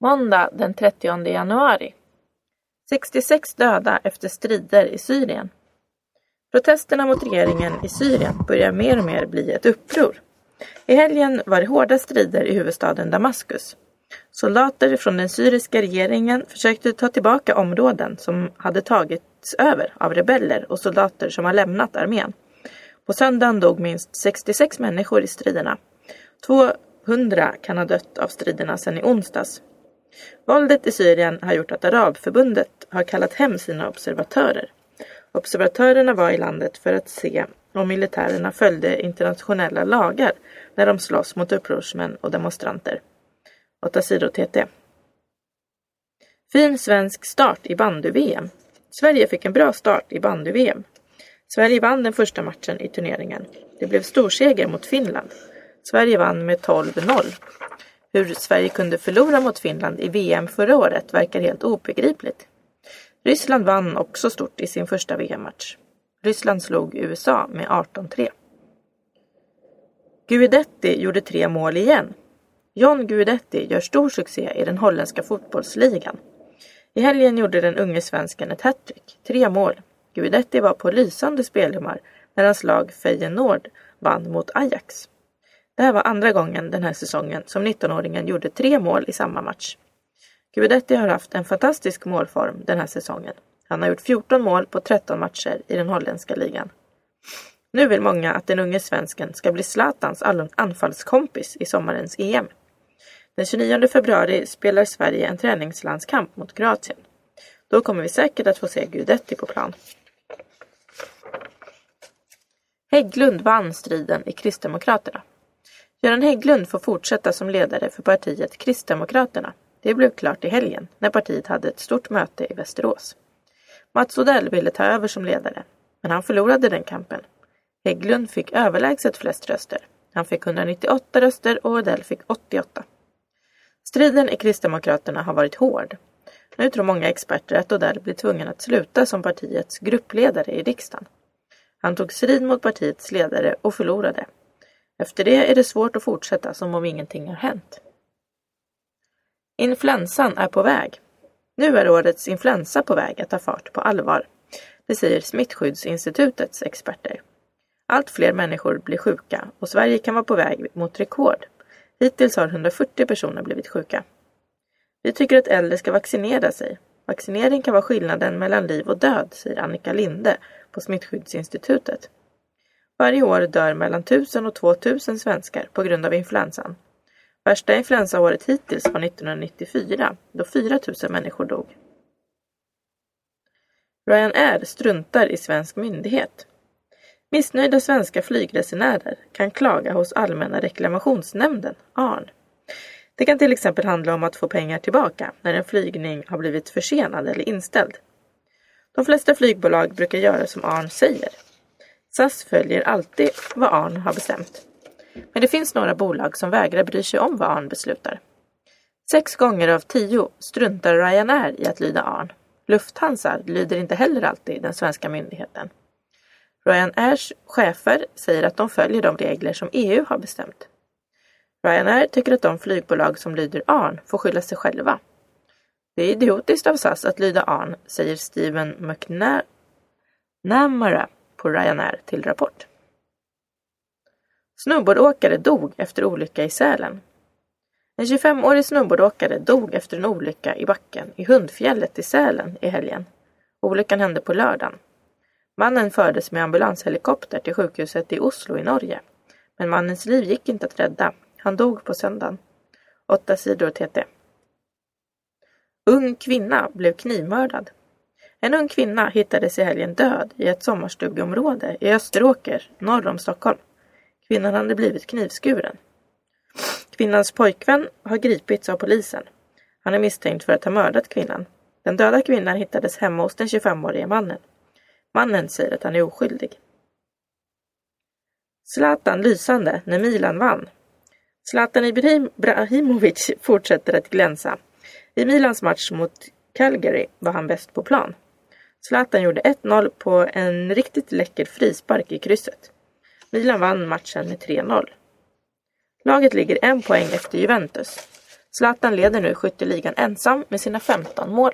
Måndag den 30 januari. 66 döda efter strider i Syrien. Protesterna mot regeringen i Syrien börjar mer och mer bli ett uppror. I helgen var det hårda strider i huvudstaden Damaskus. Soldater från den syriska regeringen försökte ta tillbaka områden som hade tagits över av rebeller och soldater som har lämnat armén. På söndagen dog minst 66 människor i striderna. 200 kan ha dött av striderna sedan i onsdags. Våldet i Syrien har gjort att Arabförbundet har kallat hem sina observatörer. Observatörerna var i landet för att se om militärerna följde internationella lagar när de slåss mot upprorsmän och demonstranter. 8 sidor TT. Fin svensk start i bandy-VM. Sverige fick en bra start i bandy-VM. Sverige vann den första matchen i turneringen. Det blev storseger mot Finland. Sverige vann med 12-0. Hur Sverige kunde förlora mot Finland i VM förra året verkar helt obegripligt. Ryssland vann också stort i sin första VM-match. Ryssland slog USA med 18-3. Guidetti gjorde tre mål igen. John Guidetti gör stor succé i den holländska fotbollsligan. I helgen gjorde den unge svensken ett hattrick, tre mål. Guidetti var på lysande spelhumör när hans lag Feyenoord vann mot Ajax. Det här var andra gången den här säsongen som 19-åringen gjorde tre mål i samma match. Guidetti har haft en fantastisk målform den här säsongen. Han har gjort 14 mål på 13 matcher i den holländska ligan. Nu vill många att den unge svensken ska bli Zlatans anfallskompis i sommarens EM. Den 29 februari spelar Sverige en träningslandskamp mot Kroatien. Då kommer vi säkert att få se Guidetti på plan. Hägglund vann striden i Kristdemokraterna. Göran Hägglund får fortsätta som ledare för partiet Kristdemokraterna. Det blev klart i helgen när partiet hade ett stort möte i Västerås. Mats Odell ville ta över som ledare, men han förlorade den kampen. Hägglund fick överlägset flest röster. Han fick 198 röster och Odell fick 88. Striden i Kristdemokraterna har varit hård. Nu tror många experter att Odell blir tvungen att sluta som partiets gruppledare i riksdagen. Han tog strid mot partiets ledare och förlorade. Efter det är det svårt att fortsätta som om ingenting har hänt. Influensan är på väg. Nu är årets influensa på väg att ta fart på allvar. Det säger Smittskyddsinstitutets experter. Allt fler människor blir sjuka och Sverige kan vara på väg mot rekord. Hittills har 140 personer blivit sjuka. Vi tycker att äldre ska vaccinera sig. Vaccinering kan vara skillnaden mellan liv och död, säger Annika Linde på Smittskyddsinstitutet. Varje år dör mellan 1000 och 2000 svenskar på grund av influensan. Värsta influensaåret hittills var 1994 då 4000 människor dog. Ryanair struntar i svensk myndighet. Missnöjda svenska flygresenärer kan klaga hos Allmänna reklamationsnämnden, ARN. Det kan till exempel handla om att få pengar tillbaka när en flygning har blivit försenad eller inställd. De flesta flygbolag brukar göra som ARN säger. SAS följer alltid vad ARN har bestämt. Men det finns några bolag som vägrar bry sig om vad ARN beslutar. Sex gånger av tio struntar Ryanair i att lyda ARN. Lufthansa lyder inte heller alltid den svenska myndigheten. Ryanairs chefer säger att de följer de regler som EU har bestämt. Ryanair tycker att de flygbolag som lyder ARN får skylla sig själva. Det är idiotiskt av SAS att lyda ARN, säger Steven McNamara på Ryanair till Rapport. Snowboardåkare dog efter olycka i Sälen. En 25-årig snowboardåkare dog efter en olycka i backen i Hundfjället i Sälen i helgen. Olyckan hände på lördagen. Mannen fördes med ambulanshelikopter till sjukhuset i Oslo i Norge. Men mannens liv gick inte att rädda. Han dog på söndagen. 8 sidor TT. Ung kvinna blev knivmördad. En ung kvinna hittades i helgen död i ett sommarstugeområde i Österåker, norr om Stockholm. Kvinnan hade blivit knivskuren. Kvinnans pojkvän har gripits av polisen. Han är misstänkt för att ha mördat kvinnan. Den döda kvinnan hittades hemma hos den 25-årige mannen. Mannen säger att han är oskyldig. Zlatan lysande när Milan vann. Zlatan Ibrahimovic fortsätter att glänsa. I Milans match mot Calgary var han bäst på plan. Zlatan gjorde 1-0 på en riktigt läcker frispark i krysset. Milan vann matchen med 3-0. Laget ligger en poäng efter Juventus. Zlatan leder nu skytteligan ensam med sina 15 mål.